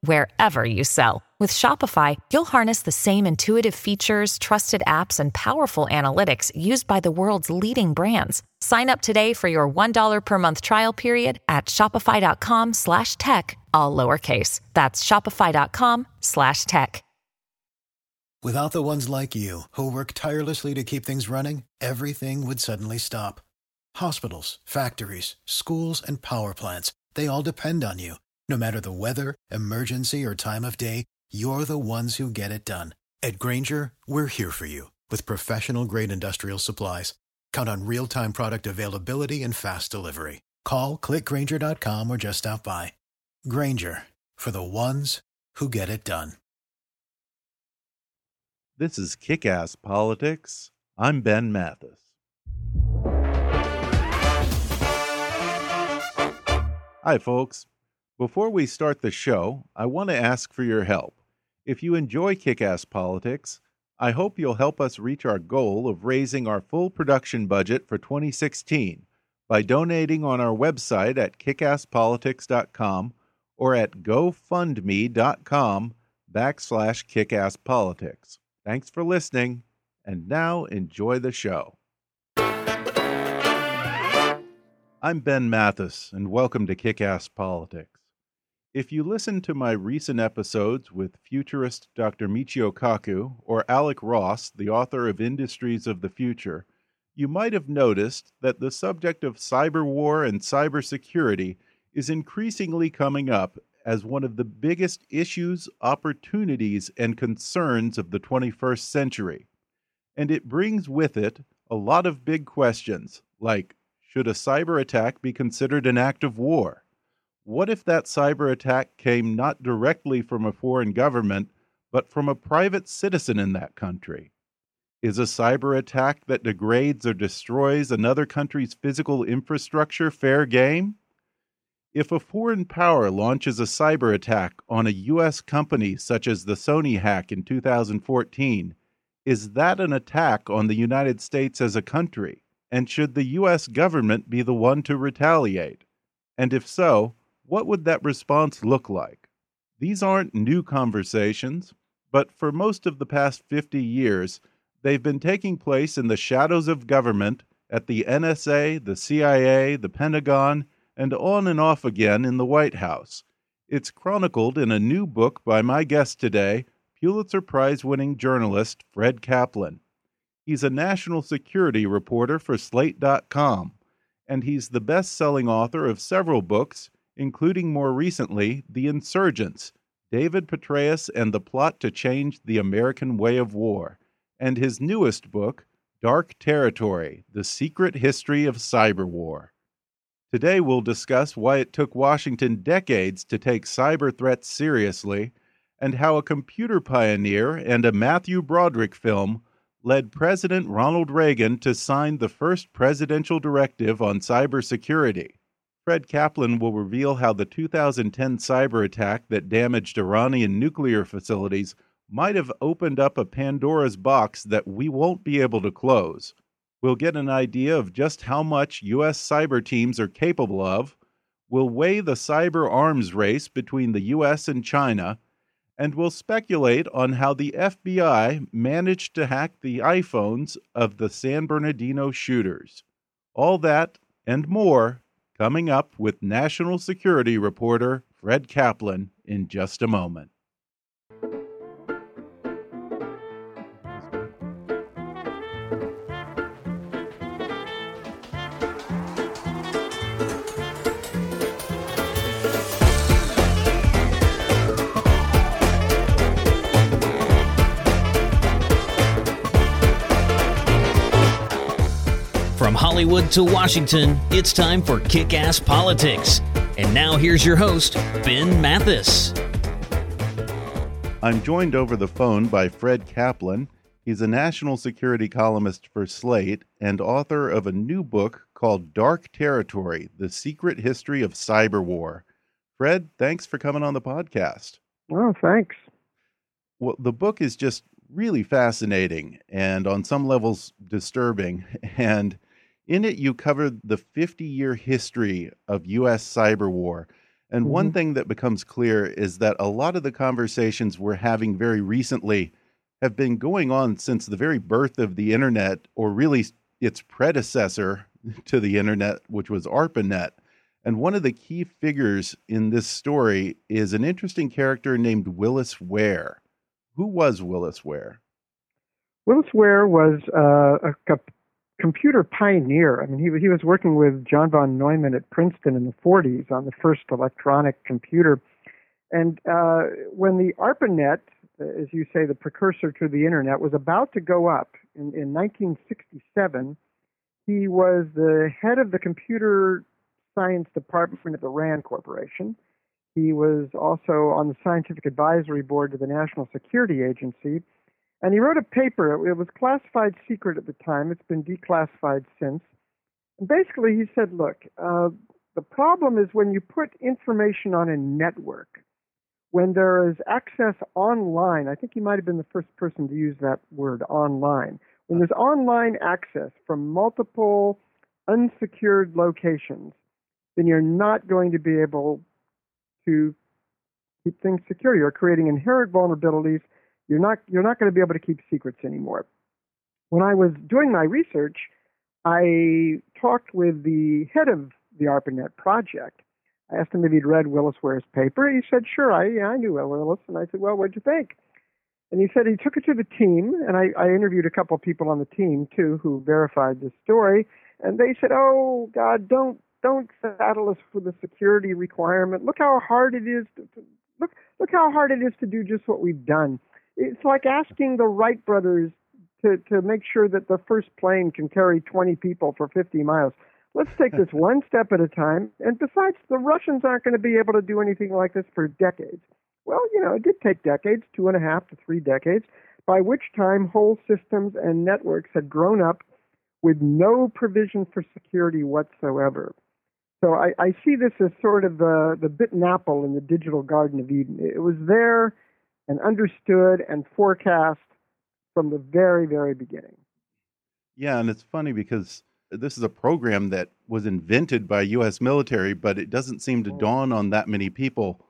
wherever you sell. With Shopify, you'll harness the same intuitive features, trusted apps, and powerful analytics used by the world's leading brands. Sign up today for your $1 per month trial period at shopify.com slash tech, all lowercase. That's shopify.com slash tech. Without the ones like you, who work tirelessly to keep things running, everything would suddenly stop. Hospitals, factories, schools, and power plants, they all depend on you. No matter the weather, emergency, or time of day, you're the ones who get it done. At Grainger, we're here for you with professional grade industrial supplies. Count on real time product availability and fast delivery. Call clickgrainger.com or just stop by. Grainger for the ones who get it done. This is Kick Ass Politics. I'm Ben Mathis. Hi, folks. Before we start the show, I want to ask for your help. If you enjoy Kick Ass Politics, I hope you'll help us reach our goal of raising our full production budget for 2016 by donating on our website at kickasspolitics.com or at gofundme.com backslash kickasspolitics. Thanks for listening, and now enjoy the show. I'm Ben Mathis, and welcome to Kick Ass Politics. If you listen to my recent episodes with futurist Dr. Michio Kaku or Alec Ross, the author of Industries of the Future, you might have noticed that the subject of cyber war and cybersecurity is increasingly coming up as one of the biggest issues, opportunities, and concerns of the 21st century. And it brings with it a lot of big questions like should a cyber attack be considered an act of war? What if that cyber attack came not directly from a foreign government, but from a private citizen in that country? Is a cyber attack that degrades or destroys another country's physical infrastructure fair game? If a foreign power launches a cyber attack on a U.S. company such as the Sony hack in 2014, is that an attack on the United States as a country? And should the U.S. government be the one to retaliate? And if so, what would that response look like? These aren't new conversations, but for most of the past 50 years, they've been taking place in the shadows of government at the NSA, the CIA, the Pentagon, and on and off again in the White House. It's chronicled in a new book by my guest today, Pulitzer Prize winning journalist Fred Kaplan. He's a national security reporter for Slate.com, and he's the best selling author of several books, including more recently The Insurgents David Petraeus and the Plot to Change the American Way of War, and his newest book, Dark Territory The Secret History of Cyber War. Today, we'll discuss why it took Washington decades to take cyber threats seriously, and how a computer pioneer and a Matthew Broderick film led President Ronald Reagan to sign the first presidential directive on cybersecurity. Fred Kaplan will reveal how the 2010 cyber attack that damaged Iranian nuclear facilities might have opened up a Pandora's box that we won't be able to close. We'll get an idea of just how much U.S. cyber teams are capable of. We'll weigh the cyber arms race between the U.S. and China. And we'll speculate on how the FBI managed to hack the iPhones of the San Bernardino shooters. All that and more coming up with national security reporter Fred Kaplan in just a moment. Hollywood to Washington, it's time for Kick Ass Politics. And now here's your host, Ben Mathis. I'm joined over the phone by Fred Kaplan. He's a national security columnist for Slate and author of a new book called Dark Territory The Secret History of Cyber War. Fred, thanks for coming on the podcast. Oh, thanks. Well, the book is just really fascinating and on some levels disturbing. And in it, you cover the 50 year history of U.S. cyber war. And mm -hmm. one mm-hmm. thing that becomes clear is that a lot of the conversations we're having very recently have been going on since the very birth of the internet, or really its predecessor to the internet, which was ARPANET. And one of the key figures in this story is an interesting character named Willis Ware. Who was Willis Ware? Willis Ware was uh, a computer pioneer. I mean, he, he was working with John von Neumann at Princeton in the 40s on the first electronic computer. And uh, when the ARPANET, as you say, the precursor to the internet, was about to go up in, in 1967, he was the head of the computer science department at the RAND Corporation. He was also on the scientific advisory board to the National Security Agency. And he wrote a paper. It was classified secret at the time. It's been declassified since. And basically, he said, look, uh, the problem is when you put information on a network, when there is access online, I think he might have been the first person to use that word online. When there's online access from multiple unsecured locations, then you're not going to be able to keep things secure. You're creating inherent vulnerabilities. You're not you're not going to be able to keep secrets anymore. When I was doing my research, I talked with the head of the ARPANET project. I asked him if he'd read Willis Ware's paper. He said, "Sure, I yeah, I knew Willis." And I said, "Well, what'd you think?" And he said he took it to the team, and I, I interviewed a couple of people on the team too who verified the story. And they said, "Oh God, don't don't saddle us with a security requirement. Look how hard it is to, to look look how hard it is to do just what we've done. It's like asking the Wright brothers to to make sure that the first plane can carry 20 people for 50 miles. Let's take this one step at a time. And besides, the Russians aren't going to be able to do anything like this for decades. Well, you know, it did take decades, two and a half to three decades, by which time whole systems and networks had grown up with no provision for security whatsoever. So I, I see this as sort of the, the bitten apple in the digital Garden of Eden. It was there and understood and forecast from the very, very beginning. Yeah, and it's funny because this is a program that was invented by U.S. military, but it doesn't seem to oh. dawn on that many people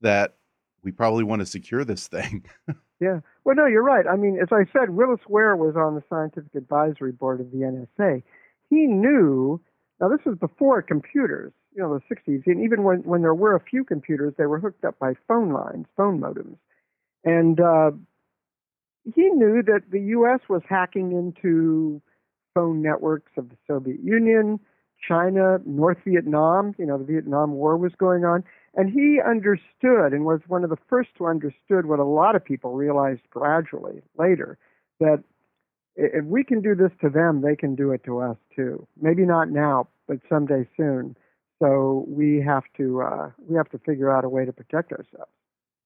that we probably want to secure this thing. yeah. Well, no, you're right. I mean, as I said, Willis Ware was on the scientific advisory board of the NSA. He knew now, this was before computers, you know, the 60s. And even when, when there were a few computers, they were hooked up by phone lines, phone modems. And uh, he knew that the U.S. was hacking into phone networks of the Soviet Union, China, North Vietnam. You know, the Vietnam War was going on. And he understood and was one of the first to understood what a lot of people realized gradually later that if we can do this to them, they can do it to us too. Maybe not now, but someday soon. So we have to uh, we have to figure out a way to protect ourselves.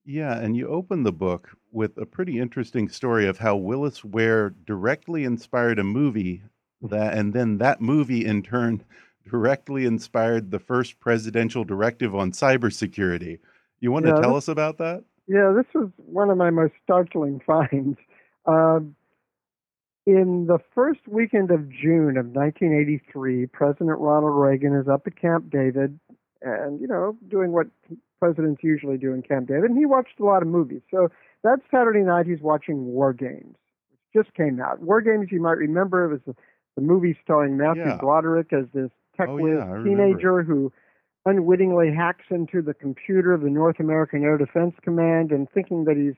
Yeah, and you open the book with a pretty interesting story of how Willis Ware directly inspired a movie that, and then that movie in turn directly inspired the first presidential directive on cybersecurity. You want yeah, to tell this, us about that? Yeah, this was one of my most startling finds. Uh, in the first weekend of June of 1983, President Ronald Reagan is up at Camp David and, you know, doing what presidents usually do in Camp David. And he watched a lot of movies. So that Saturday night, he's watching War Games. It just came out. War Games, you might remember, was the, the movie starring Matthew yeah. Broderick as this tech oh, yeah, teenager who unwittingly hacks into the computer of the North American Air Defense Command and thinking that he's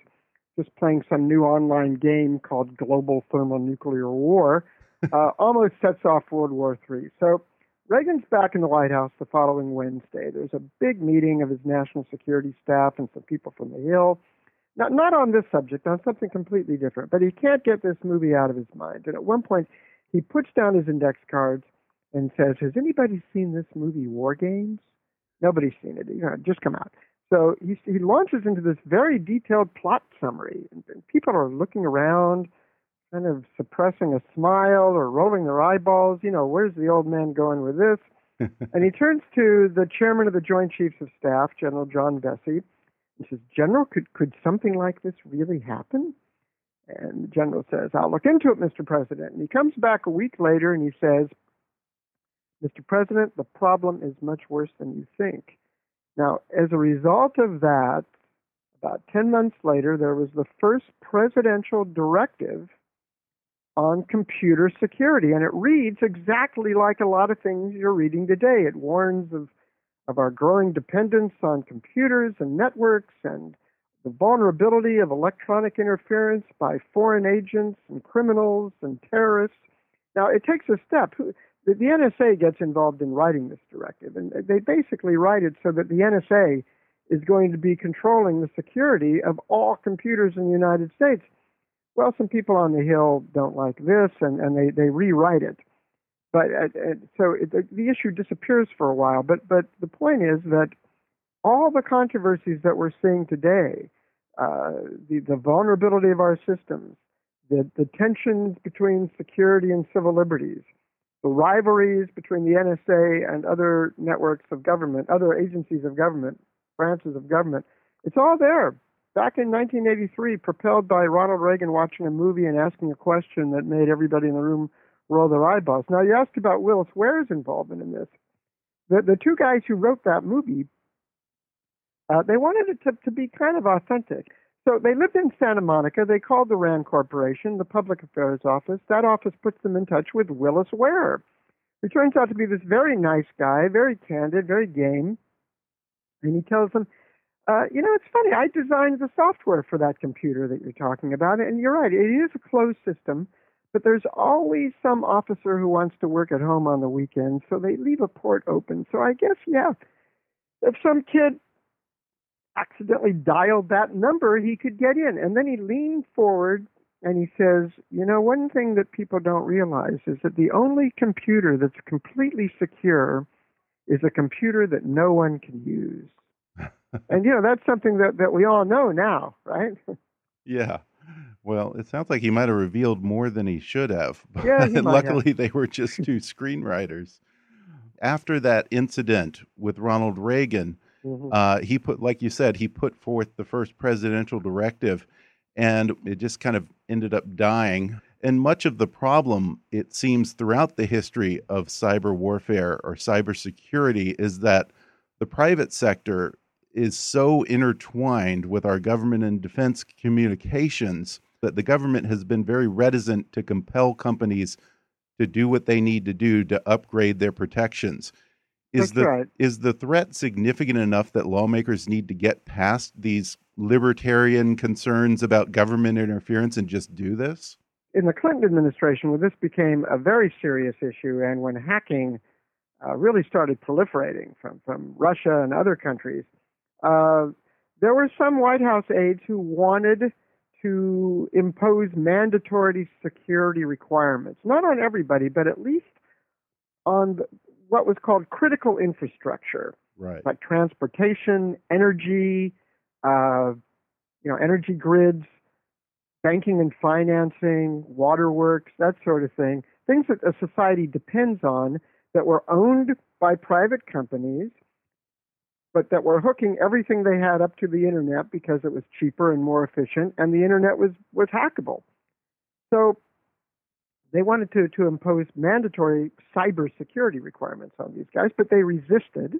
just playing some new online game called Global Thermonuclear War, uh, almost sets off World War III. So Reagan's back in the White House the following Wednesday. There's a big meeting of his national security staff and some people from the Hill. Not, not on this subject, on something completely different, but he can't get this movie out of his mind. And at one point, he puts down his index cards and says, Has anybody seen this movie, War Games? Nobody's seen it. You know, just come out. So he, he launches into this very detailed plot summary, and, and people are looking around, kind of suppressing a smile or rolling their eyeballs. You know, where's the old man going with this? and he turns to the chairman of the Joint Chiefs of Staff, General John Vessey, and says, General, could, could something like this really happen? And the general says, I'll look into it, Mr. President. And he comes back a week later and he says, Mr. President, the problem is much worse than you think. Now, as a result of that, about 10 months later, there was the first presidential directive on computer security, and it reads exactly like a lot of things you're reading today. It warns of, of our growing dependence on computers and networks and the vulnerability of electronic interference by foreign agents and criminals and terrorists. Now, it takes a step. The, the NSA gets involved in writing this directive, and they basically write it so that the NSA is going to be controlling the security of all computers in the United States. Well, some people on the Hill don't like this, and, and they, they rewrite it. But uh, uh, so it, the issue disappears for a while. But but the point is that all the controversies that we're seeing today, uh, the the vulnerability of our systems, the the tensions between security and civil liberties, the rivalries between the NSA and other networks of government, other agencies of government, branches of government. It's all there. Back in 1983, propelled by Ronald Reagan watching a movie and asking a question that made everybody in the room roll their eyeballs. Now, you asked about Willis Ware's involvement in this. The, the two guys who wrote that movie, uh, they wanted it to, to be kind of authentic. So they lived in Santa Monica. They called the RAND Corporation, the Public Affairs Office. That office puts them in touch with Willis Ware, who turns out to be this very nice guy, very candid, very game. And he tells them, uh, you know, it's funny. I designed the software for that computer that you're talking about, and you're right. It is a closed system, but there's always some officer who wants to work at home on the weekends, so they leave a port open. So I guess, yeah, if some kid accidentally dialed that number, he could get in. And then he leaned forward and he says, You know, one thing that people don't realize is that the only computer that's completely secure is a computer that no one can use. And, you know, that's something that, that we all know now, right? yeah. Well, it sounds like he might have revealed more than he should have. Yeah, luckily have. they were just two screenwriters. After that incident with Ronald Reagan, mm -hmm. uh, he put, like you said, he put forth the first presidential directive, and it just kind of ended up dying. And much of the problem, it seems, throughout the history of cyber warfare or cybersecurity is that the private sector is so intertwined with our government and defense communications that the government has been very reticent to compel companies to do what they need to do to upgrade their protections. Is That's the right. is the threat significant enough that lawmakers need to get past these libertarian concerns about government interference and just do this? in the Clinton administration, when this became a very serious issue, and when hacking uh, really started proliferating from, from Russia and other countries, uh, there were some White House aides who wanted to impose mandatory security requirements, not on everybody, but at least on the, what was called critical infrastructure, right. like transportation, energy, uh, you know, energy grids, banking and financing, waterworks, that sort of thing, things that a society depends on that were owned by private companies, but that were hooking everything they had up to the internet because it was cheaper and more efficient, and the internet was, was hackable. So they wanted to, to impose mandatory cybersecurity requirements on these guys, but they resisted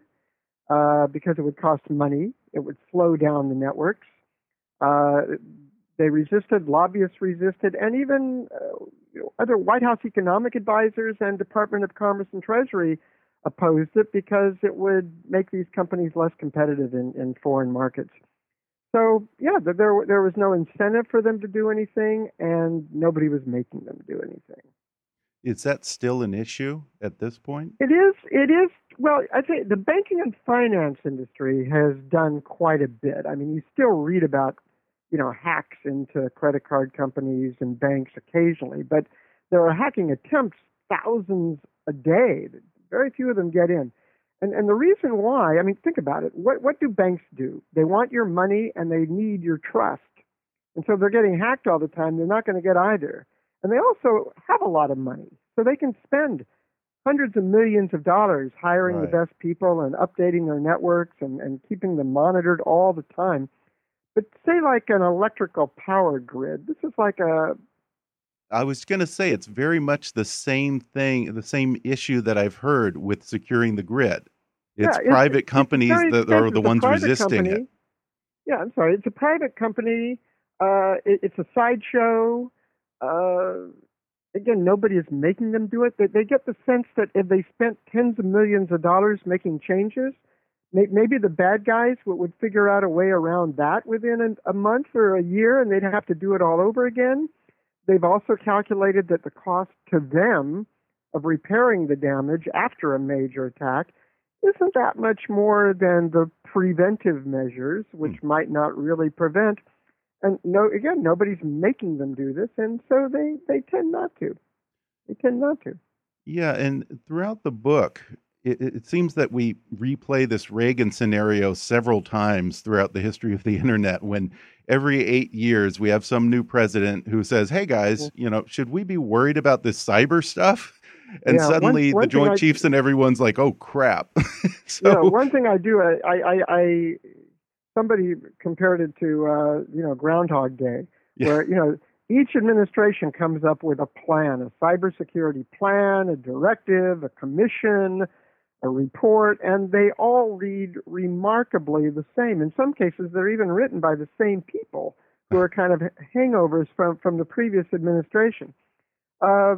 uh, because it would cost money, it would slow down the networks. Uh, they resisted, lobbyists resisted, and even uh, you know, other White House economic advisors and Department of Commerce and Treasury opposed it because it would make these companies less competitive in, in foreign markets. So yeah, there there was no incentive for them to do anything, and nobody was making them do anything. Is that still an issue at this point? It is. It is. Well, I think the banking and finance industry has done quite a bit. I mean, you still read about you know, hacks into credit card companies and banks occasionally, but there are hacking attempts thousands a day. Very few of them get in. And and the reason why, I mean, think about it. What what do banks do? They want your money and they need your trust. And so they're getting hacked all the time. They're not going to get either. And they also have a lot of money. So they can spend hundreds of millions of dollars hiring Right. the best people and updating their networks and, and keeping them monitored all the time. But say like an electrical power grid, this is like a I was going to say it's very much the same thing, the same issue that I've heard with securing the grid. It's Yeah, it's- private it's companies very that are the It's ones resisting company. it. Yeah, I'm sorry. It's a private company. Uh, it, it's a sideshow. Uh, again, nobody is making them do it. They, they get the sense that if they spent tens of millions of dollars making changes, may, maybe the bad guys would, would figure out a way around that within a, a month or a year, and they'd have to do it all over again. They've also calculated that the cost to them of repairing the damage after a major attack isn't that much more than the preventive measures, which hmm. might not really prevent. And no, again, nobody's making them do this, and so they they tend not to. They tend not to. Yeah, and throughout the book, it, it seems that we replay this Reagan scenario several times throughout the history of the internet. When every eight years we have some new president who says, "Hey guys, you know, should we be worried about this cyber stuff?" And Yeah, suddenly one the Joint I- Chiefs and everyone's like, "Oh crap!" so know, one thing I do, I, I, I, somebody compared it to, uh, you know, Groundhog Day, Yeah. where you know each administration comes up with a plan, a cybersecurity plan, a directive, a commission, a report, and they all read remarkably the same. In some cases, they're even written by the same people who are kind of hangovers from from the previous administration. Uh,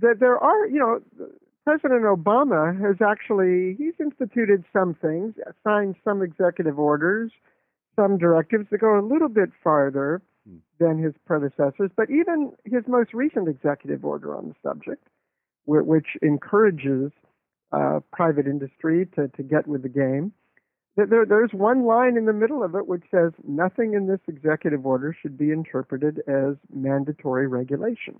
that there are, you know, President Obama has actually he's instituted some things, signed some executive orders, some directives that go a little bit farther than his predecessors. But even his most recent executive order on the subject, which encourages uh, private industry to, to get with the game, there, there's one line in the middle of it which says nothing in this executive order should be interpreted as mandatory regulation.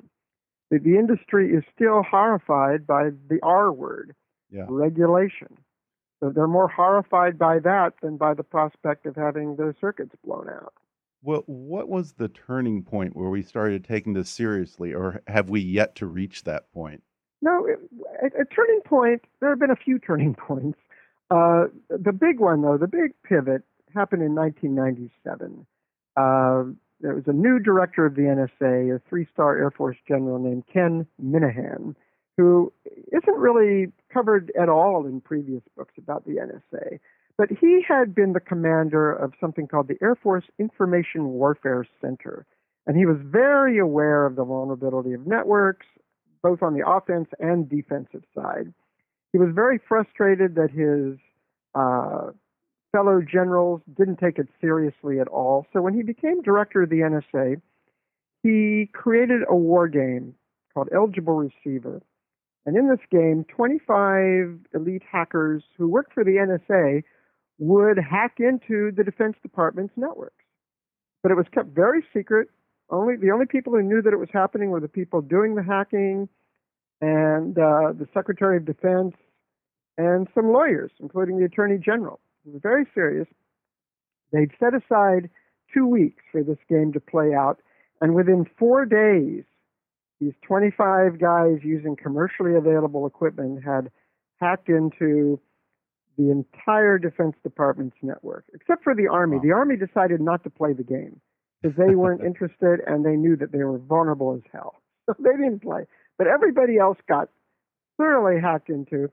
The, the industry is still horrified by the R word, yeah, regulation. So they're more horrified by that than by the prospect of having their circuits blown out. well, what was the turning point where we started taking this seriously, or have we yet to reach that point? No, it, a, a turning point. There have been a few turning points. Uh, the big one, though, the big pivot happened in 1997. Uh, there was a new director of the NSA, a three-star Air Force general named Ken Minihan, who isn't really covered at all in previous books about the NSA. But he had been the commander of something called the Air Force Information Warfare Center. And he was very aware of the vulnerability of networks, both on the offense and defensive side. He was very frustrated that his uh, fellow generals didn't take it seriously at all. So when he became director of the NSA, he created a war game called Eligible Receiver. And in this game, 25 elite hackers who worked for the NSA would hack into the Defense Department's networks. But it was kept very secret. Only the only people who knew that it was happening were the people doing the hacking and uh, the Secretary of Defense and some lawyers, including the Attorney General. It was very serious. They'd set aside two weeks for this game to play out, and within four days, these 25 guys using commercially available equipment had hacked into the entire Defense Department's network, except for the Army. Wow. The Army decided not to play the game because they weren't interested and they knew that they were vulnerable as hell. So they didn't play. But everybody else got thoroughly hacked into.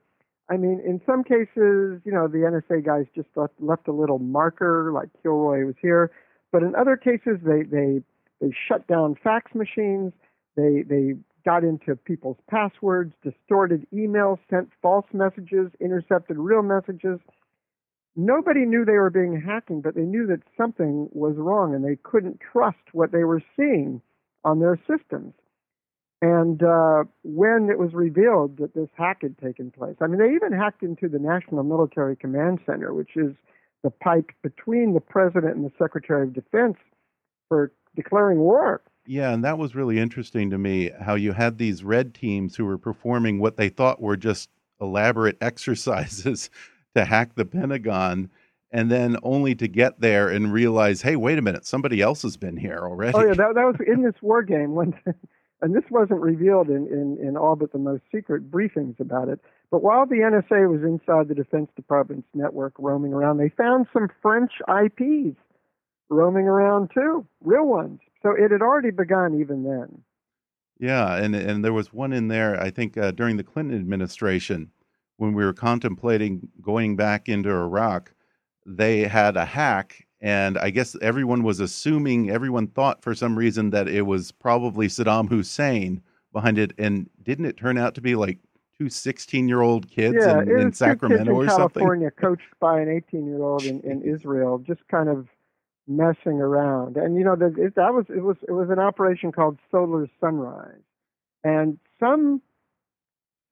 I mean, in some cases, you know, the NSA guys just left, left a little marker like Kilroy was here. But in other cases, they, they, they shut down fax machines. They, they got into people's passwords, distorted emails, sent false messages, intercepted real messages. Nobody knew they were being hacking, but they knew that something was wrong and they couldn't trust what they were seeing on their systems. And uh, when it was revealed that this hack had taken place, I mean, they even hacked into the National Military Command Center, which is the pipe between the president and the Secretary of Defense for declaring war. Yeah, and that was really interesting to me how you had these red teams who were performing what they thought were just elaborate exercises to hack the Pentagon, and then only to get there and realize, hey, wait a minute, somebody else has been here already. Oh yeah, that, that was in this war game. When and this wasn't revealed in, in, in all but the most secret briefings about it. But while the NSA was inside the Defense Department's network roaming around, they found some French IPs roaming around too, real ones. So it had already begun even then. Yeah, and and there was one in there. I think uh, during the Clinton administration, when we were contemplating going back into Iraq, they had a hack, and I guess everyone was assuming, everyone thought for some reason that it was probably Saddam Hussein behind it, and didn't it turn out to be like two 16 year old kids yeah, in, in Sacramento or something? California, coached by an 18 year old in, in Israel, just kind of messing around. And you know that it, that was it was it was an operation called Solar Sunrise, and some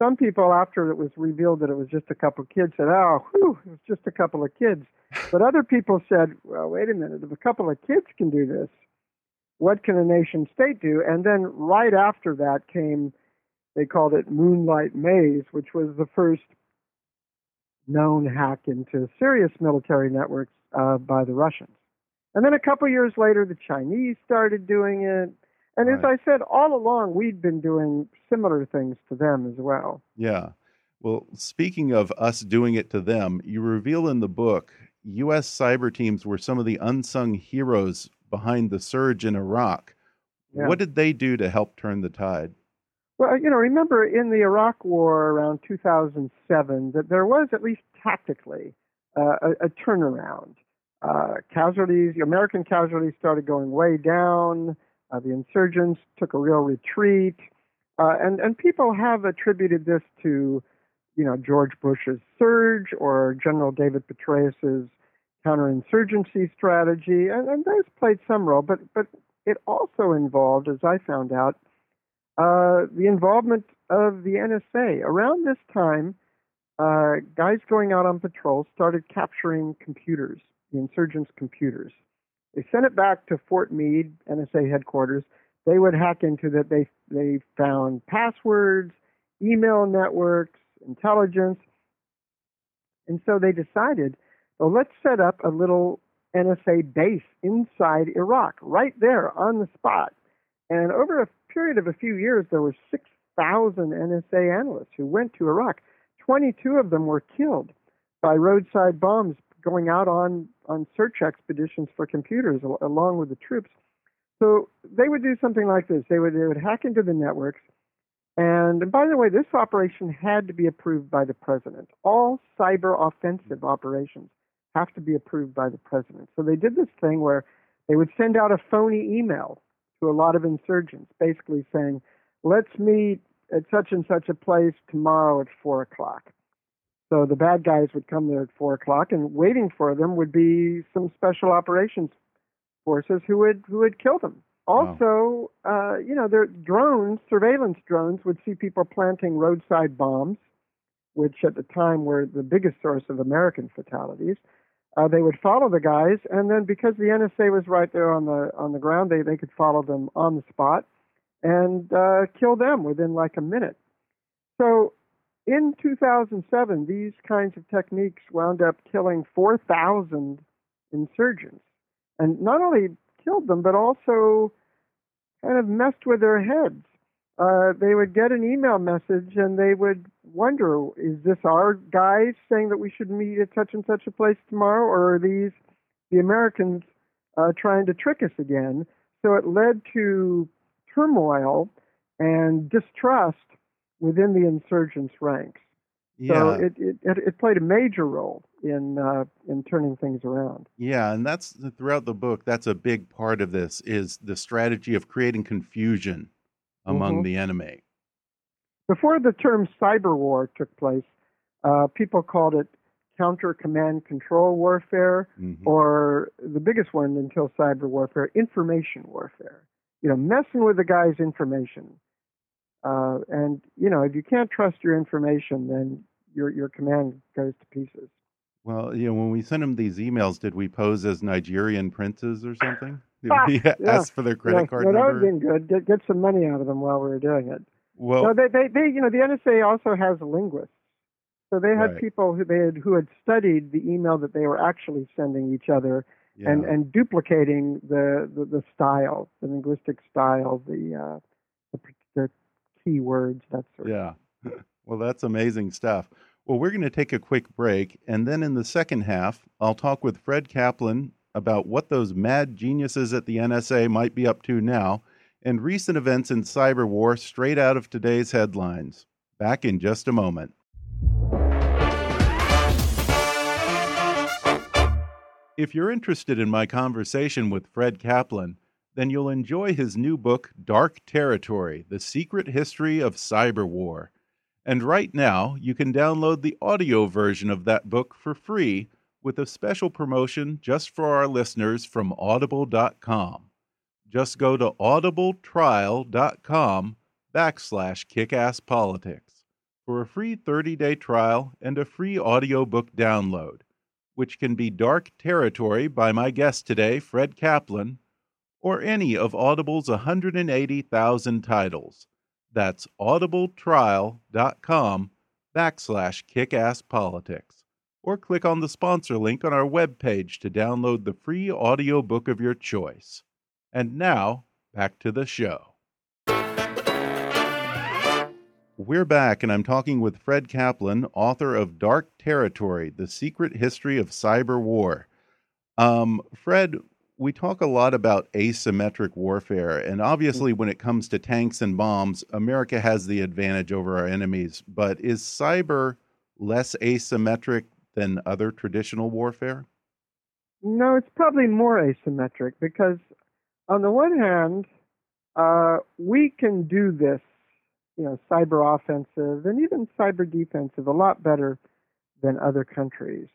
some people after it was revealed that it was just a couple of kids said, "Oh, whew, it was just a couple of kids," but other people said, "Well, wait a minute, if a couple of kids can do this, what can a nation state do?" And then right after that came, they called it Moonlight Maze, which was the first known hack into serious military networks uh, by the Russians. And then a couple years later, the Chinese started doing it. And right. as I said, all along, we'd been doing similar things to them as well. Yeah. Well, speaking of us doing it to them, you reveal in the book U.S. cyber teams were some of the unsung heroes behind the surge in Iraq. Yeah. What did they do to help turn the tide? Well, you know, remember in the Iraq War around 2007 that there was, at least tactically, uh, a, a turnaround uh, casualties, American casualties started going way down. Uh, the insurgents took a real retreat, uh, and and people have attributed this to, you know, George Bush's surge or General David Petraeus's counterinsurgency strategy, and, and those played some role. But but it also involved, as I found out, uh, the involvement of the NSA. Around this time, uh, guys going out on patrol started capturing computers the insurgents' computers. They sent it back to Fort Meade, NSA headquarters. They would hack into that. They they found passwords, email networks, intelligence, and so they decided, well, let's set up a little NSA base inside Iraq, right there on the spot. And over a period of a few years, there were 6,000 NSA analysts who went to Iraq. 22 of them were killed by roadside bombs going out on on search expeditions for computers along with the troops. So they would do something like this. They would they would hack into the networks. And by the way, this operation had to be approved by the president. All cyber offensive operations have to be approved by the president. So they did this thing where they would send out a phony email to a lot of insurgents, basically saying, let's meet at such and such a place tomorrow at four o'clock. So the bad guys would come there at four o'clock, and waiting for them would be some special operations forces who would who would kill them. Also, wow. uh, you know, their drones, surveillance drones, would see people planting roadside bombs, which at the time were the biggest source of American fatalities. Uh, they would follow the guys, and then because the NSA was right there on the on the ground, they they could follow them on the spot and uh, kill them within like a minute. So in 2007, these kinds of techniques wound up killing 4,000 insurgents. And not only killed them, but also kind of messed with their heads. Uh, they would get an email message and they would wonder, is this our guys saying that we should meet at such and such a place tomorrow, or are these the Americans uh, trying to trick us again? So it led to turmoil and distrust within the insurgents' ranks. Yeah. So it, it, it played a major role in uh, in turning things around. Yeah, and that's throughout the book. That's a big part of this is the strategy of creating confusion among mm-hmm. the enemy. Before the term cyber war took place, uh, people called it counter command control warfare, mm-hmm. or the biggest one until cyber warfare, information warfare. You know, messing with the guy's information, uh, and you know, if you can't trust your information, then your your command goes to pieces. Well, you know, when we sent them these emails, did we pose as Nigerian princes or something? Did ah, we yeah. ask for their credit yeah, card yeah, number? That would have been good. Get, get some money out of them while we were doing it. Well, so they, they, they, you know, the NSA also has linguists. So they had Right. people who they had who had studied the email that they were actually sending each other yeah. and and duplicating the, the the style, the linguistic style, the uh, the, keywords, that sort yeah. Well, that's amazing stuff. Well, we're going to take a quick break, and then in the second half, I'll talk with Fred Kaplan about what those mad geniuses at the NSA might be up to now and recent events in cyber war straight out of today's headlines. Back in just a moment. If you're interested in my conversation with Fred Kaplan, then you'll enjoy his new book, Dark Territory The Secret History of Cyber War. And right now, you can download the audio version of that book for free with a special promotion just for our listeners from audible.com. Just go to audibletrial.com backslash kickasspolitics for a free 30-day trial and a free audiobook download, which can be Dark Territory by my guest today, Fred Kaplan, or any of Audible's 180,000 titles. That's audibletrial.com backslash kickasspolitics. Or click on the sponsor link on our webpage to download the free audiobook of your choice. And now, back to the show. We're back, and I'm talking with Fred Kaplan, author of Dark Territory The Secret History of Cyber War. Um, Fred, we talk a lot about asymmetric warfare, and obviously, when it comes to tanks and bombs, America has the advantage over our enemies. But is cyber less asymmetric than other traditional warfare? No, it's probably more asymmetric because, on the one hand, uh, we can do this, you know, cyber offensive and even cyber defensive a lot better than other countries.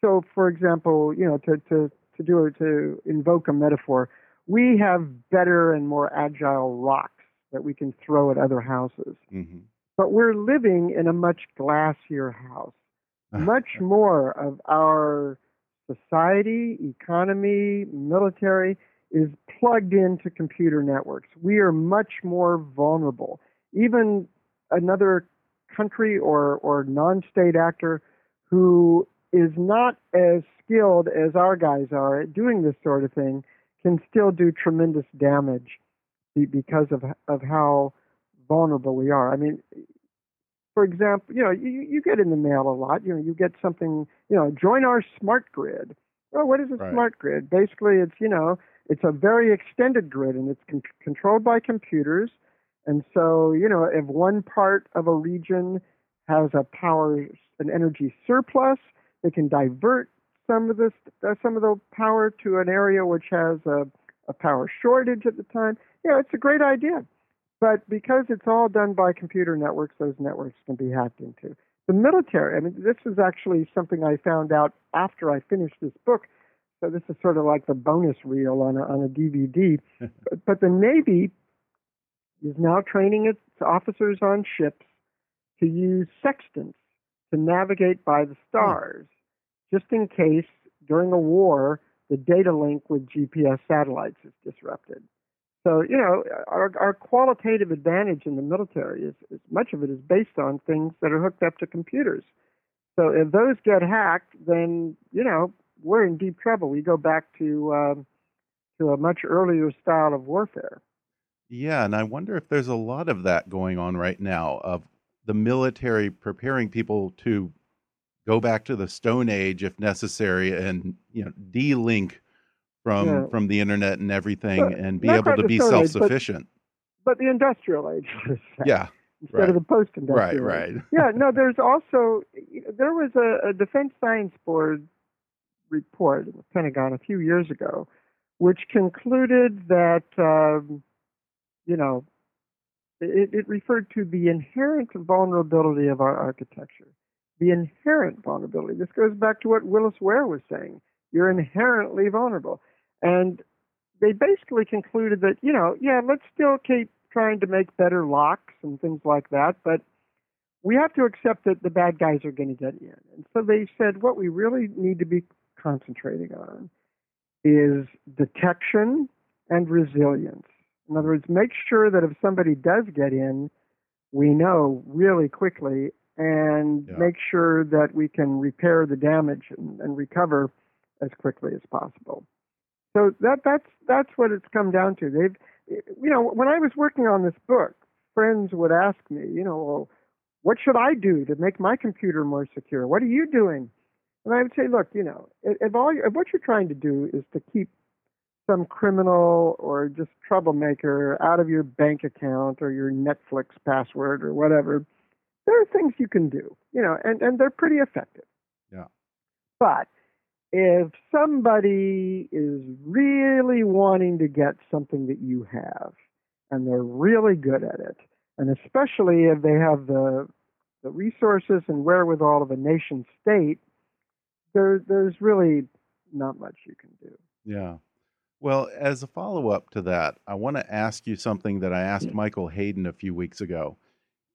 So, for example, you know, to, to to do to invoke a metaphor, we have better and more agile rocks that we can throw at other houses. Mm-hmm. But we're living in a much glassier house. much more of our society, economy, military is plugged into computer networks. We are much more vulnerable. Even another country or, or non state actor who is not as skilled as our guys are at doing this sort of thing can still do tremendous damage because of of how vulnerable we are. I mean, for example, you know, you, you get in the mail a lot. You know, you get something. You know, join our smart grid. Well, what is a right. smart grid? Basically, it's you know, it's a very extended grid, and it's con- controlled by computers. And so, you know, if one part of a region has a power, an energy surplus, they can divert some of this, uh, some of the power to an area which has a, a power shortage at the time. Yeah, it's a great idea. But because it's all done by computer networks, those networks can be hacked into. The military, I mean, this is actually something I found out after I finished this book. So this is sort of like the bonus reel on a, on a DVD. but, but the Navy is now training its officers on ships to use sextants to navigate by the hmm. stars, just in case during a war the data link with GPS satellites is disrupted. So, you know, our, our qualitative advantage in the military is, is much of it is based on things that are hooked up to computers. So if those get hacked, then, you know, we're in deep trouble. We go back to, um, to a much earlier style of warfare. Yeah, and I wonder if there's a lot of that going on right now of the military preparing people to go back to the Stone Age if necessary, and you know, de-link from yeah. from the internet and everything, but and be able to be self sufficient. But, but, the industrial age, yeah, instead right. of the post industrial. Right, right. yeah, no. There's also there was a, a Defense Science Board report in the Pentagon a few years ago, which concluded that um, you know it, it referred to the inherent vulnerability of our architecture. The inherent vulnerability. This goes back to what Willis Ware was saying. You're inherently vulnerable. And they basically concluded that, you know, yeah, let's still keep trying to make better locks and things like that, but we have to accept that the bad guys are going to get in. And so they said what we really need to be concentrating on is detection and resilience. In other words, make sure that if somebody does get in, we know really quickly and yeah. make sure that we can repair the damage and, and, recover as quickly as possible. So that that's that's what it's come down to. They've you know, when I was working on this book, friends would ask me, you know, well, what should I do to make my computer more secure? What are you doing? And I would say, look, you know, if all if what you're trying to do is to keep some criminal or just troublemaker out of your bank account or your Netflix password or whatever, there are things you can do, you know, and, and they're pretty effective. Yeah. But if somebody is really wanting to get something that you have and they're really good at it, and especially if they have the the resources and wherewithal of a nation state, there there's really not much you can do. Yeah. Well, as a follow up to that, I want to ask you something that I asked mm. Michael Hayden a few weeks ago.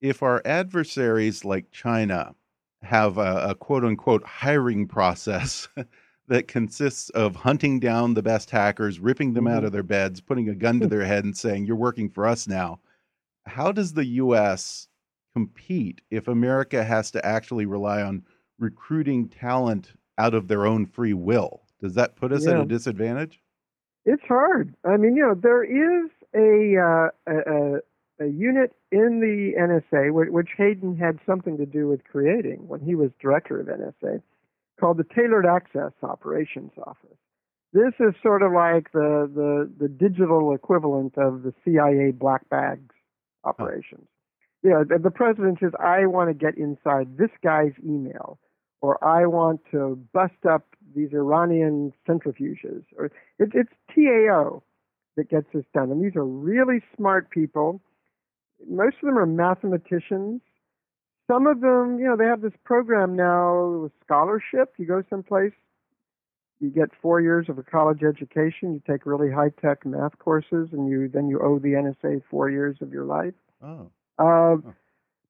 If our adversaries like China have a, a quote unquote hiring process that consists of hunting down the best hackers, ripping them out Mhm. of their beds, putting a gun to their head, and saying, You're working for us now, how does the U.S. compete if America has to actually rely on recruiting talent out of their own free will? Does that put us at a disadvantage? It's hard. I mean, you know, there is a uh, a, a, unit in the NSA which, Hayden had something to do with creating when he was director of NSA, called the Tailored Access Operations Office. This is sort of like the the, the digital equivalent of the CIA black bags operations. You know, the, the president says, "I want to get inside this guy's email." Or I want to bust up these Iranian centrifuges, or it, it's TAO that gets this done. And these are really smart people. Most of them are mathematicians. Some of them, you know, they have this program now with scholarship. You go someplace, you get four years of a college education, you take really high tech math courses, and you then you owe the NSA four years of your life. Oh, Uh, Huh.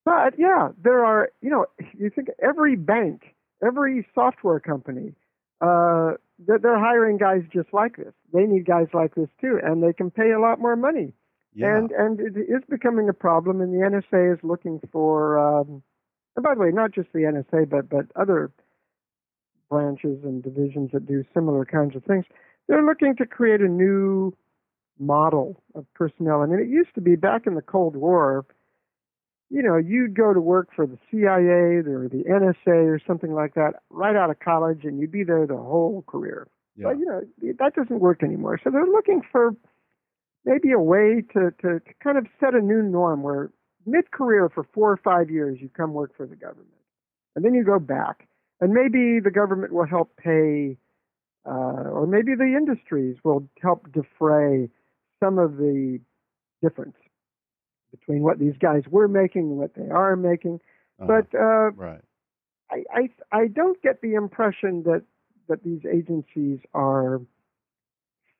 But yeah, there are, you know, you think every bank, every software company, uh, they're hiring guys just like this. They need guys like this too, and they can pay a lot more money. Yeah. And and it is becoming a problem, and the NSA is looking for. Um, and by the way, not just the NSA, but but other branches and divisions that do similar kinds of things. They're looking to create a new model of personnel. I mean, it used to be back in the Cold War. You know, you'd go to work for the CIA or the NSA or something like that right out of college, and you'd be there the whole career. yeah. But you know that doesn't work anymore. So they're looking for maybe a way to, to, to kind of set a new norm where mid-career for four or five years you come work for the government, and then you go back, and maybe the government will help pay, uh, or maybe the industries will help defray some of the difference between what these guys were making and what they are making. Uh-huh. But uh, right. I, I I don't get the impression that that these agencies are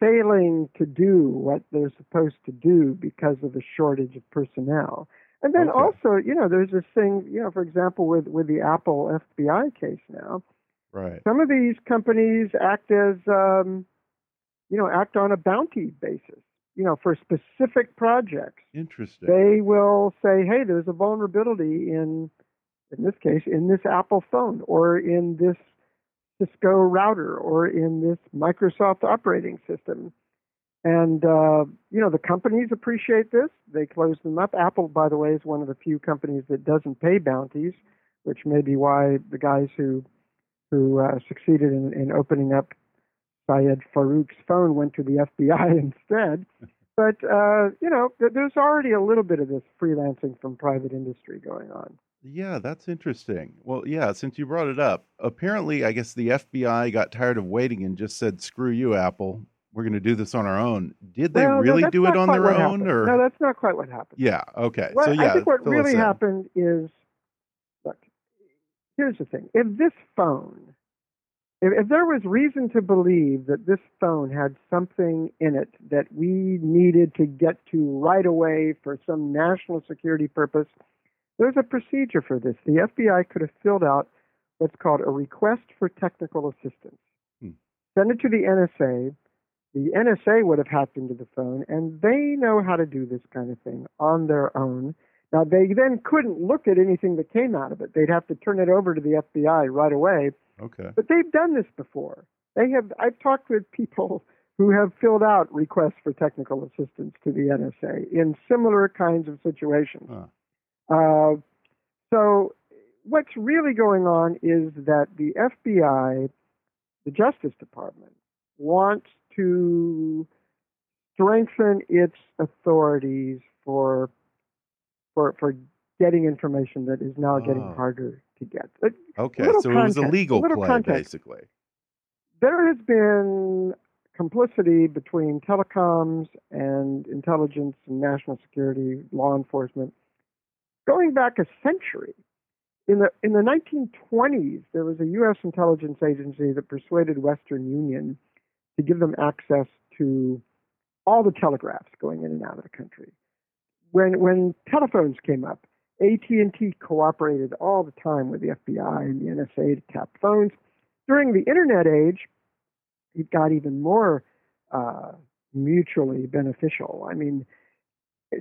failing to do what they're supposed to do because of the shortage of personnel. And then Okay. also, you know, there's this thing, you know, for example, with with the Apple FBI case now, Right. some of these companies act as, um, you know, act on a bounty basis. You know, for specific projects Interesting. they will say, "Hey, there's a vulnerability in, in this case, in this Apple phone, or in this Cisco router, or in this Microsoft operating system." And uh, you know, the companies appreciate this. They close them up. Apple, by the way, is one of the few companies that doesn't pay bounties, which may be why the guys who who uh, succeeded in, in opening up Syed Farook's phone went to the FBI instead. But uh, you know, there's already a little bit of this freelancing from private industry going on. Yeah, that's interesting. Well, yeah, since you brought it up, apparently, I guess the FBI got tired of waiting and just said, "Screw you, Apple. We're going to do this on our own." Did they Well, really that's do it on their own, happened. or no? That's not quite what happened. yeah? Okay, Well, so yeah, I think what really happened is, look, here's the thing: if this phone, if, if there was reason to believe that this phone had something in it that we needed to get to right away for some national security purpose, there's a procedure for this. The FBI could have filled out what's called a request for technical assistance. Hmm. Send it to the NSA. The NSA would have hacked into the phone, and they know how to do this kind of thing on their own. Now, they then couldn't look at anything that came out of it. They'd have to turn it over to the FBI right away. Okay. But they've done this before. They have. I've talked with people who have filled out requests for technical assistance to the NSA in similar kinds of situations. Huh. Uh, so, what's really going on is that the FBI, the Justice Department, wants to strengthen its authorities for for for getting information that is now getting Oh. harder to get. Okay, so it was a legal little play, context. basically. there has been complicity between telecoms and intelligence and national security, law enforcement, going back a century. In the in the 1920s, there was a U.S. intelligence agency that persuaded Western Union to give them access to all the telegraphs going in and out of the country. When when telephones came up, AT&T cooperated all the time with the FBI and the NSA to tap phones. During the internet age, it got even more uh, mutually beneficial. I mean,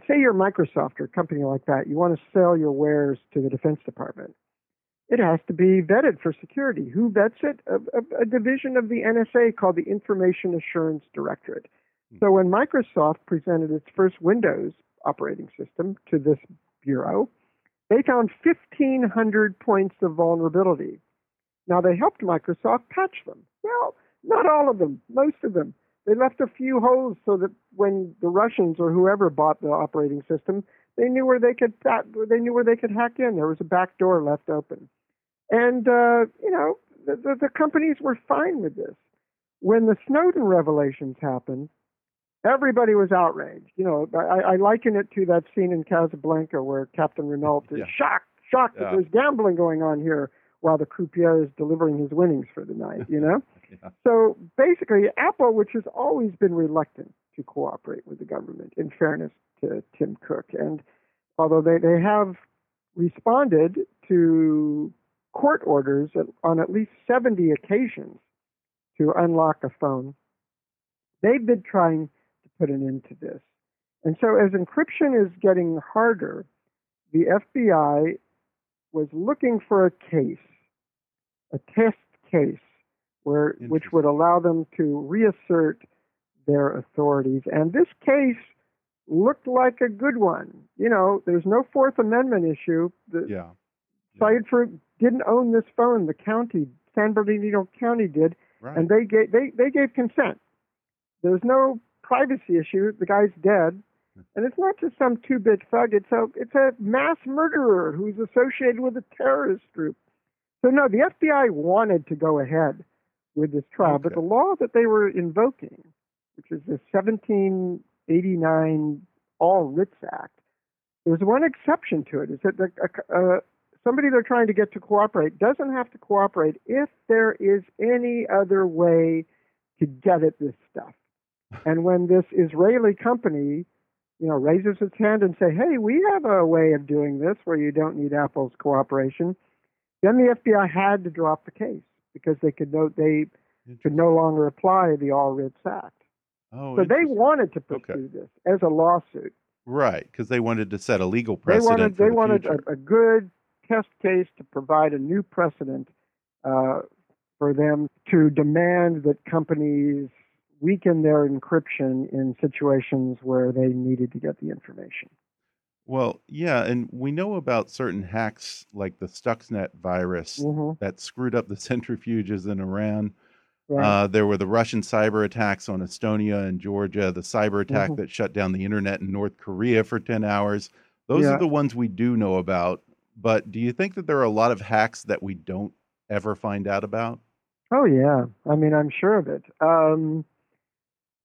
say you're Microsoft or a company like that, you want to sell your wares to the Defense Department. It has to be vetted for security. Who vets it? A, a, a division of the NSA called the Information Assurance Directorate. Hmm. So when Microsoft presented its first Windows operating system to this bureau, they found 1,500 points of vulnerability. Now they helped Microsoft patch them. Well, not all of them, most of them. They left a few holes so that when the Russians or whoever bought the operating system, they knew where they could they knew where they could hack in. There was a back door left open, and uh, you know the, the, the companies were fine with this. When the Snowden revelations happened, everybody was outraged. You know, I, I liken it to that scene in Casablanca where Captain Renault is Yeah. shocked, shocked Yeah. that there's gambling going on here while the croupier is delivering his winnings for the night. You know. So basically, Apple, which has always been reluctant to cooperate with the government, in fairness to Tim Cook, and although they, they have responded to court orders on at least 70 occasions to unlock a phone, they've been trying to put an end to this. And so, as encryption is getting harder, the FBI was looking for a case, a test case, where which would allow them to reassert their authorities. And this case looked like a good one. You know, there's no Fourth Amendment issue. The Yeah. Syed Farook didn't own this phone. The county, San Bernardino County, did, Right. and they gave they they gave consent. There's no privacy issue. The guy's dead, hmm. and it's not just some two-bit thug. It's a it's a mass murderer who's associated with a terrorist group. So no, the FBI wanted to go ahead with this trial, but the law that they were invoking, which is the 1789 All Writs Act, there's one exception to it. Is that the, uh, somebody they're trying to get to cooperate doesn't have to cooperate if there is any other way to get at this stuff. And when this Israeli company, you know, raises its hand and say, "Hey, we have a way of doing this where you don't need Apple's cooperation," then the FBI had to drop the case because they could no they could no longer apply the All Writs Act. Oh, so they wanted to Okay. pursue this as a lawsuit. right because they wanted to set a legal precedent. They wanted they the wanted a, a good test case to provide a new precedent uh, for them to demand that companies weaken their encryption in situations where they needed to get the information. Well, yeah, and we know about certain hacks like the Stuxnet virus Mhm. that screwed up the centrifuges in Iran. Right. Uh, there were the Russian cyber attacks on Estonia and Georgia, the cyber attack Mhm. that shut down the internet in North Korea for 10 hours. Those Yeah. are the ones we do know about. But do you think that there are a lot of hacks that we don't ever find out about? Oh yeah, I mean I'm sure of it. Um,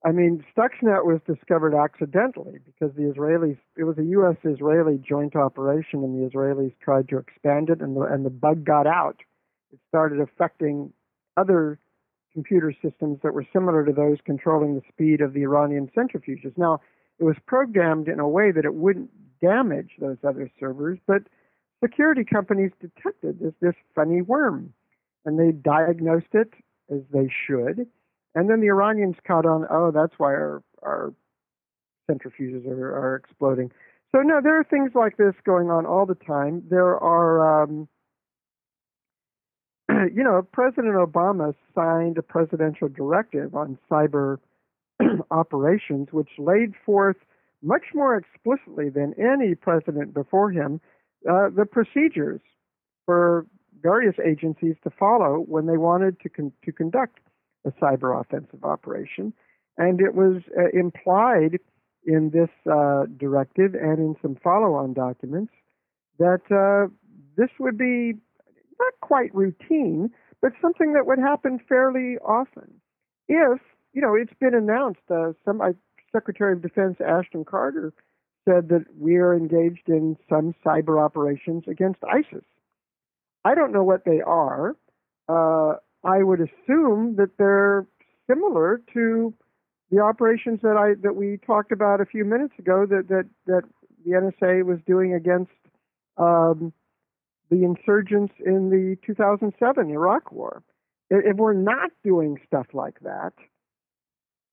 I mean Stuxnet was discovered accidentally because the Israelis. It was a U.S.-Israeli joint operation, and the Israelis tried to expand it, and the and the bug got out. It started affecting other computer systems that were similar to those controlling the speed of the Iranian centrifuges. Now it was programmed in a way that it wouldn't damage those other servers, but security companies detected this this funny worm and they diagnosed it as they should. And then the Iranians caught on, oh, that's why our, our centrifuges are, are exploding. So, no, there are things like this going on all the time. There are, um, you know, President Obama signed a presidential directive on cyber operations, which laid forth much more explicitly than any president before him uh, the procedures for various agencies to follow when they wanted to con- to conduct a cyber offensive operation, and it was uh, implied in this uh, directive and in some follow-on documents that uh, this would be not quite routine, but something that would happen fairly often. If you know, it's been announced. Uh, some Secretary of Defense Ashton Carter said that we are engaged in some cyber operations against ISIS. I don't know what they are. Uh, I would assume that they're similar to the operations that I that we talked about a few minutes ago that that that the NSA was doing against um, the insurgents in the 2007 Iraq War. If we're not doing stuff like that,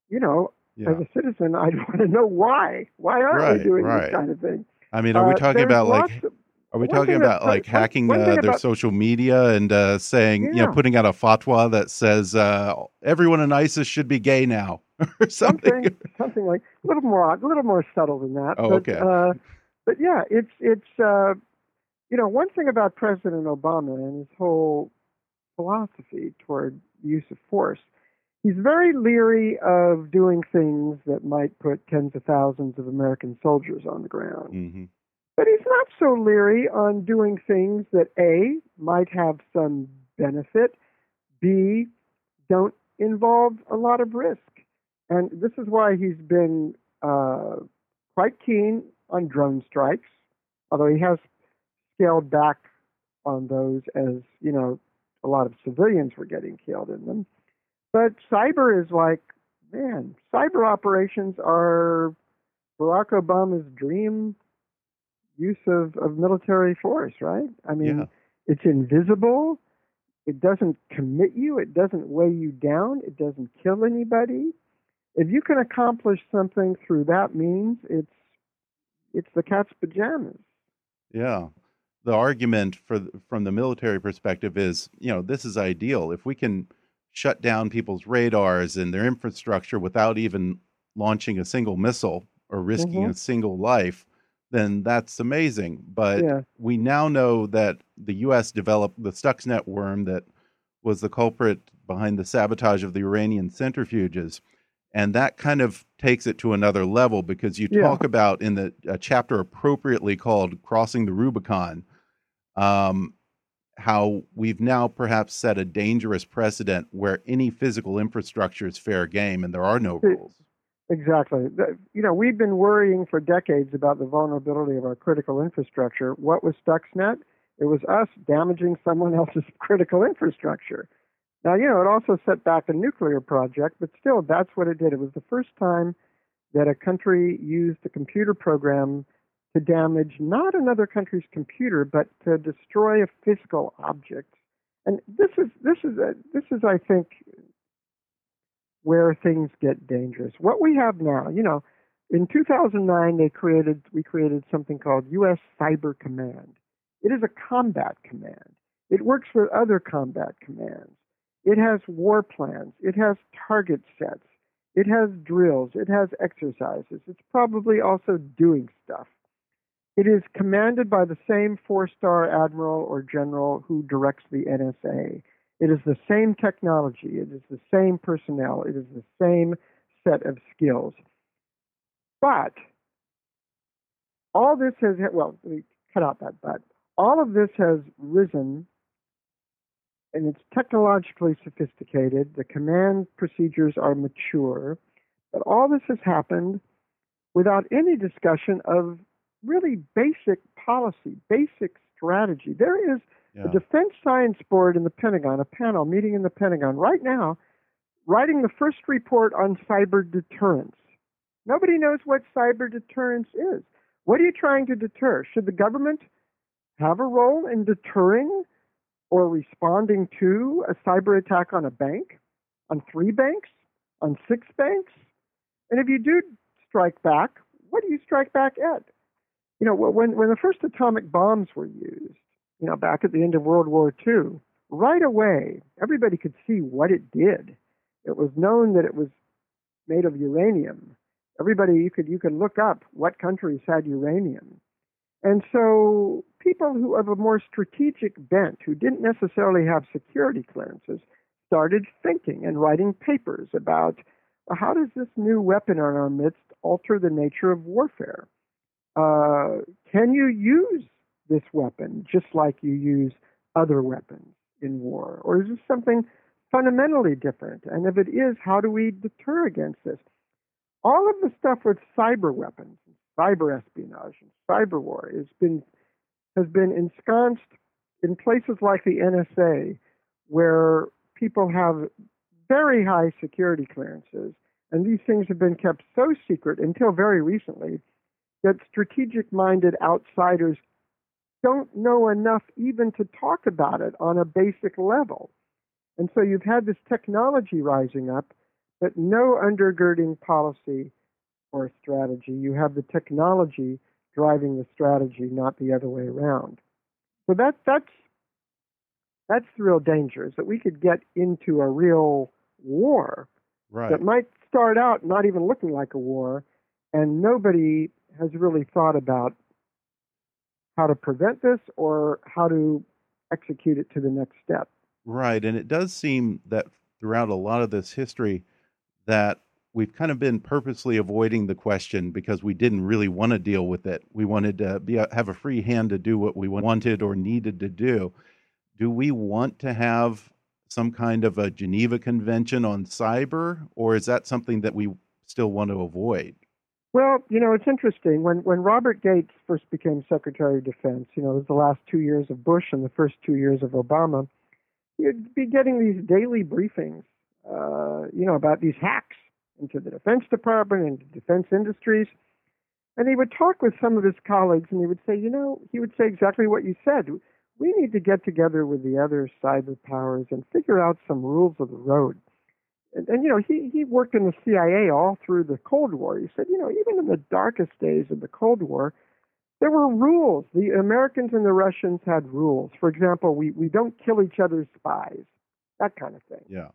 you know, yeah. as a citizen, I'd want to know why. Why aren't right, we doing right. this kind of thing? I mean, are we uh, talking uh, about like? Of, are we talking about like hacking uh, their about, social media and uh, saying, yeah. you know, putting out a fatwa that says uh, everyone in ISIS should be gay now, or something? something? Something like a little more, a little more subtle than that. Oh, but, okay. Uh, but yeah, it's it's you know one thing about President Obama and his whole philosophy toward the use of force he's very leery of doing things that might put tens of thousands of American soldiers on the ground. Mm-hmm. But he's not so leery on doing things that A, might have some benefit, B, don't involve a lot of risk. And this is why he's been uh, quite keen on drone strikes, although he has scaled back on those as, you know, a lot of civilians were getting killed in them. But cyber is like, man, cyber operations are Barack Obama's dream use of, of military force, right? I mean, yeah. it's invisible. It doesn't commit you. It doesn't weigh you down. It doesn't kill anybody. If you can accomplish something through that means, it's it's the cat's pajamas. Yeah. The argument for from the military perspective is, you know, this is ideal. If we can shut down people's radars and their infrastructure without even launching a single missile or risking mm -hmm. a single life, then that's amazing. But yeah. we now know that the U.S. developed the Stuxnet worm that was the culprit behind the sabotage of the Iranian centrifuges. And that kind of takes it to another level because you yeah. talk about in the a chapter appropriately called Crossing the Rubicon. Um, how we've now perhaps set a dangerous precedent where any physical infrastructure is fair game and there are no rules. Exactly. You know, we've been worrying for decades about the vulnerability of our critical infrastructure. What was Stuxnet? It was us damaging someone else's critical infrastructure. Now, you know, it also set back a nuclear project, but still, that's what it did. It was the first time that a country used a computer program to damage not another country's computer, but to destroy a physical object. And this is this is a, this is I think where things get dangerous. What we have now, you know, in 2009 they created we created something called U.S. Cyber Command. It is a combat command. It works with other combat commands. It has war plans. It has target sets. It has drills. It has exercises. It's probably also doing stuff. It is commanded by the same four star admiral or general who directs the NSA. It is the same technology, it is the same personnel, it is the same set of skills. But all this has, well, let me cut out that but. All of this has risen and it's technologically sophisticated. The command procedures are mature. But all this has happened without any discussion of really basic policy, basic strategy. There is yeah. a Defense Science Board in the Pentagon, a panel meeting in the Pentagon right now, writing the first report on cyber deterrence. Nobody knows what cyber deterrence is. What are you trying to deter? Should the government have a role in deterring or responding to a cyber attack on a bank, on three banks, on six banks? And if you do strike back, what do you strike back at? you know, when when the first atomic bombs were used, you know, back at the end of World War II, right away everybody could see what it did. It was known that it was made of uranium. Everybody you could you could look up what countries had uranium. And so people who have a more strategic bent, who didn't necessarily have security clearances, started thinking and writing papers about well, how does this new weapon in our midst alter the nature of warfare? Uh, can you use this weapon just like you use other weapons in war? Or is this something fundamentally different? And if it is, how do we deter against this? All of the stuff with cyber weapons, cyber espionage, and cyber war has been has been ensconced in places like the NSA, where people have very high security clearances, and these things have been kept so secret until very recently that strategic minded outsiders don't know enough even to talk about it on a basic level. And so you've had this technology rising up, but no undergirding policy or strategy. You have the technology driving the strategy, not the other way around. So that that's that's the real danger is that we could get into a real war Right. that might start out not even looking like a war, and nobody has really thought about how to prevent this or how to execute it to the next step. Right. And it does seem that throughout a lot of this history that we've kind of been purposely avoiding the question because we didn't really want to deal with it. We wanted to be have a free hand to do what we wanted or needed to do. Do we want to have some kind of a Geneva Convention on cyber, or is that something that we still want to avoid? Well, you know, it's interesting. When when Robert Gates first became Secretary of Defense, you know, it was the last two years of Bush and the first two years of Obama, you'd be getting these daily briefings, uh, you know, about these hacks into the Defense Department and defense industries. And he would talk with some of his colleagues and he would say, you know, he would say exactly what you said. We need to get together with the other cyber powers and figure out some rules of the road. And, and you know, he, he worked in the CIA all through the Cold War. He said, you know, even in the darkest days of the Cold War, there were rules. The Americans and the Russians had rules. For example, we, we don't kill each other's spies, that kind of thing. Yeah.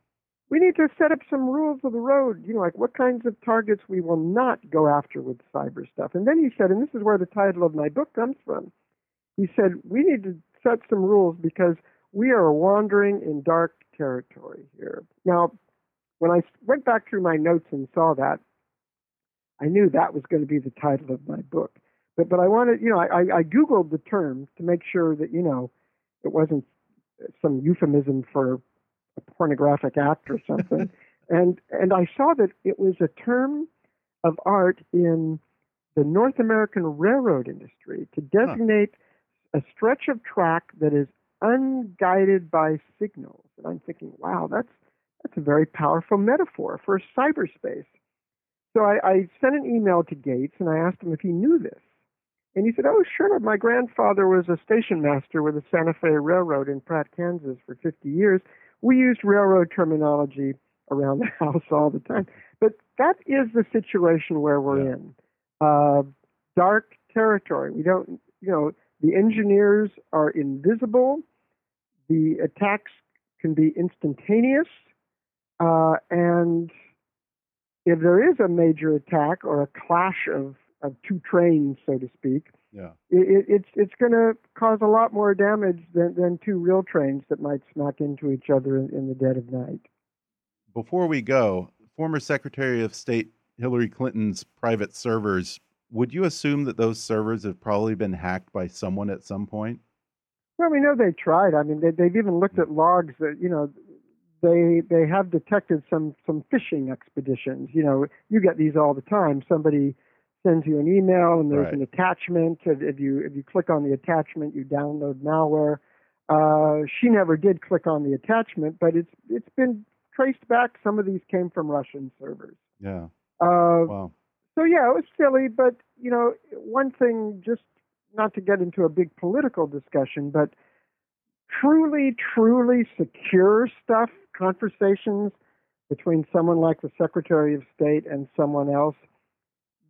We need to set up some rules of the road, you know, like what kinds of targets we will not go after with cyber stuff. And then he said, and this is where the title of my book comes from, he said, we need to set some rules because we are wandering in dark territory here. Now, when I went back through my notes and saw that, I knew that was going to be the title of my book. But but I wanted, you know, I, I googled the term to make sure that you know it wasn't some euphemism for a pornographic act or something, and and I saw that it was a term of art in the North American railroad industry to designate a stretch of track that is unguided by signals. And I'm thinking, wow, that's that's a very powerful metaphor for cyberspace. So I, I sent an email to Gates and I asked him if he knew this. And he said, Oh, sure. My grandfather was a station master with the Santa Fe Railroad in Pratt, Kansas for 50 years. We used railroad terminology around the house all the time. But that is the situation where we're Yeah. in. Uh, dark territory. We don't, you know, the engineers are invisible. The attacks can be instantaneous. Uh, and if there is a major attack or a clash of, of two trains, so to speak, Yeah. it, it, it's it's going to cause a lot more damage than, than two real trains that might smack into each other in, in the dead of night. Before we go, former Secretary of State Hillary Clinton's private servers, would you assume that those servers have probably been hacked by someone at some point? Well, we know they tried. I mean, they, they've even looked at logs that you know they they have detected some some phishing expeditions. You know, you get these all the time. Somebody sends you an email and there's Right. an attachment. If if you if you click on the attachment, you download malware. Uh, she never did click on the attachment, but it's it's been traced back. Some of these came from Russian servers. Yeah. Uh, Wow. so yeah, it was silly, but you know, one thing just not to get into a big political discussion, but truly, truly secure stuff, conversations between someone like the Secretary of State and someone else,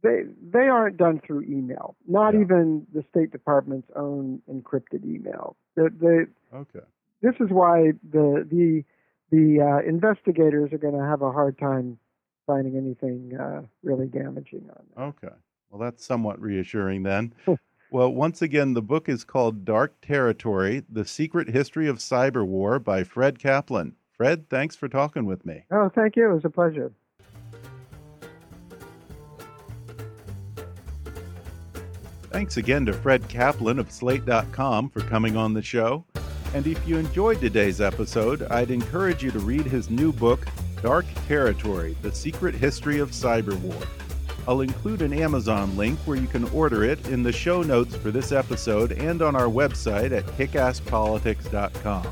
they they aren't done through email. Not Yeah. even the State Department's own encrypted email. The, the, Okay. this is why the the the uh, investigators are going to have a hard time finding anything uh, really damaging on them. Okay. Well, that's somewhat reassuring then. well, once again, the book is called Dark Territory The Secret History of Cyber War by Fred Kaplan. Fred, thanks for talking with me. Oh, thank you. It was a pleasure. Thanks again to Fred Kaplan of Slate.com for coming on the show. And if you enjoyed today's episode, I'd encourage you to read his new book, Dark Territory The Secret History of Cyber War. I'll include an Amazon link where you can order it in the show notes for this episode and on our website at kickasspolitics.com.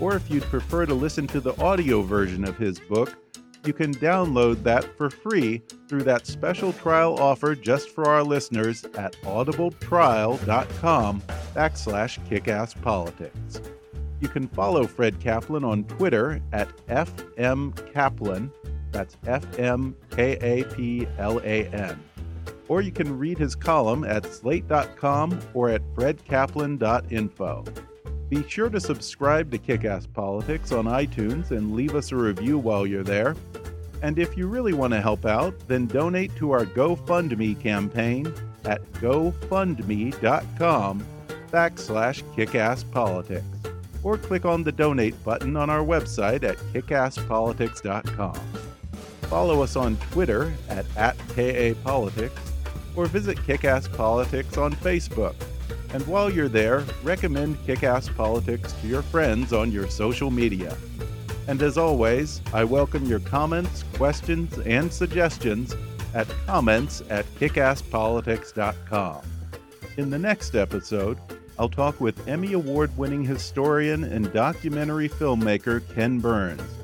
Or if you'd prefer to listen to the audio version of his book, you can download that for free through that special trial offer just for our listeners at audibletrial.com backslash kickasspolitics. You can follow Fred Kaplan on Twitter at fmkaplan, that's F-M-K-A-P-L-A-N. Or you can read his column at slate.com or at fredkaplan.info. Be sure to subscribe to Kickass Politics on iTunes and leave us a review while you're there. And if you really want to help out, then donate to our GoFundMe campaign at gofundme.com backslash kickasspolitics. Or click on the donate button on our website at kickasspolitics.com. Follow us on Twitter at, at KAPolitics or visit Kickass Politics on Facebook. And while you're there, recommend Kickass Politics to your friends on your social media. And as always, I welcome your comments, questions, and suggestions at comments at kickasspolitics.com. In the next episode, I'll talk with Emmy Award winning historian and documentary filmmaker Ken Burns.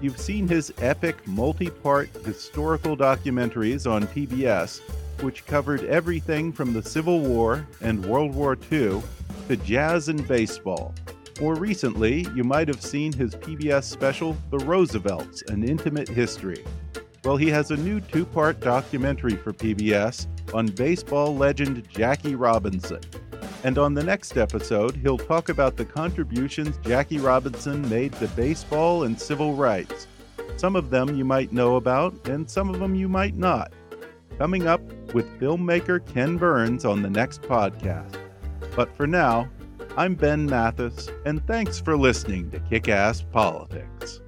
You've seen his epic multi part historical documentaries on PBS which covered everything from the Civil War and World War II to jazz and baseball. More recently, you might have seen his PBS special, The Roosevelts An Intimate History. Well, he has a new two part documentary for PBS on baseball legend Jackie Robinson. And on the next episode, he'll talk about the contributions Jackie Robinson made to baseball and civil rights. Some of them you might know about, and some of them you might not coming up with filmmaker Ken Burns on the next podcast. But for now, I'm Ben Mathis, and thanks for listening to Kick Ass Politics.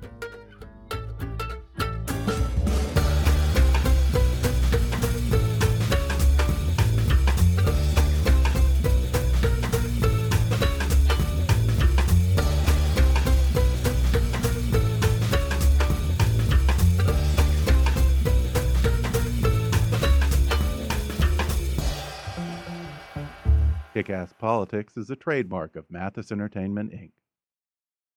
Ass Politics is a trademark of Mathis Entertainment, Inc.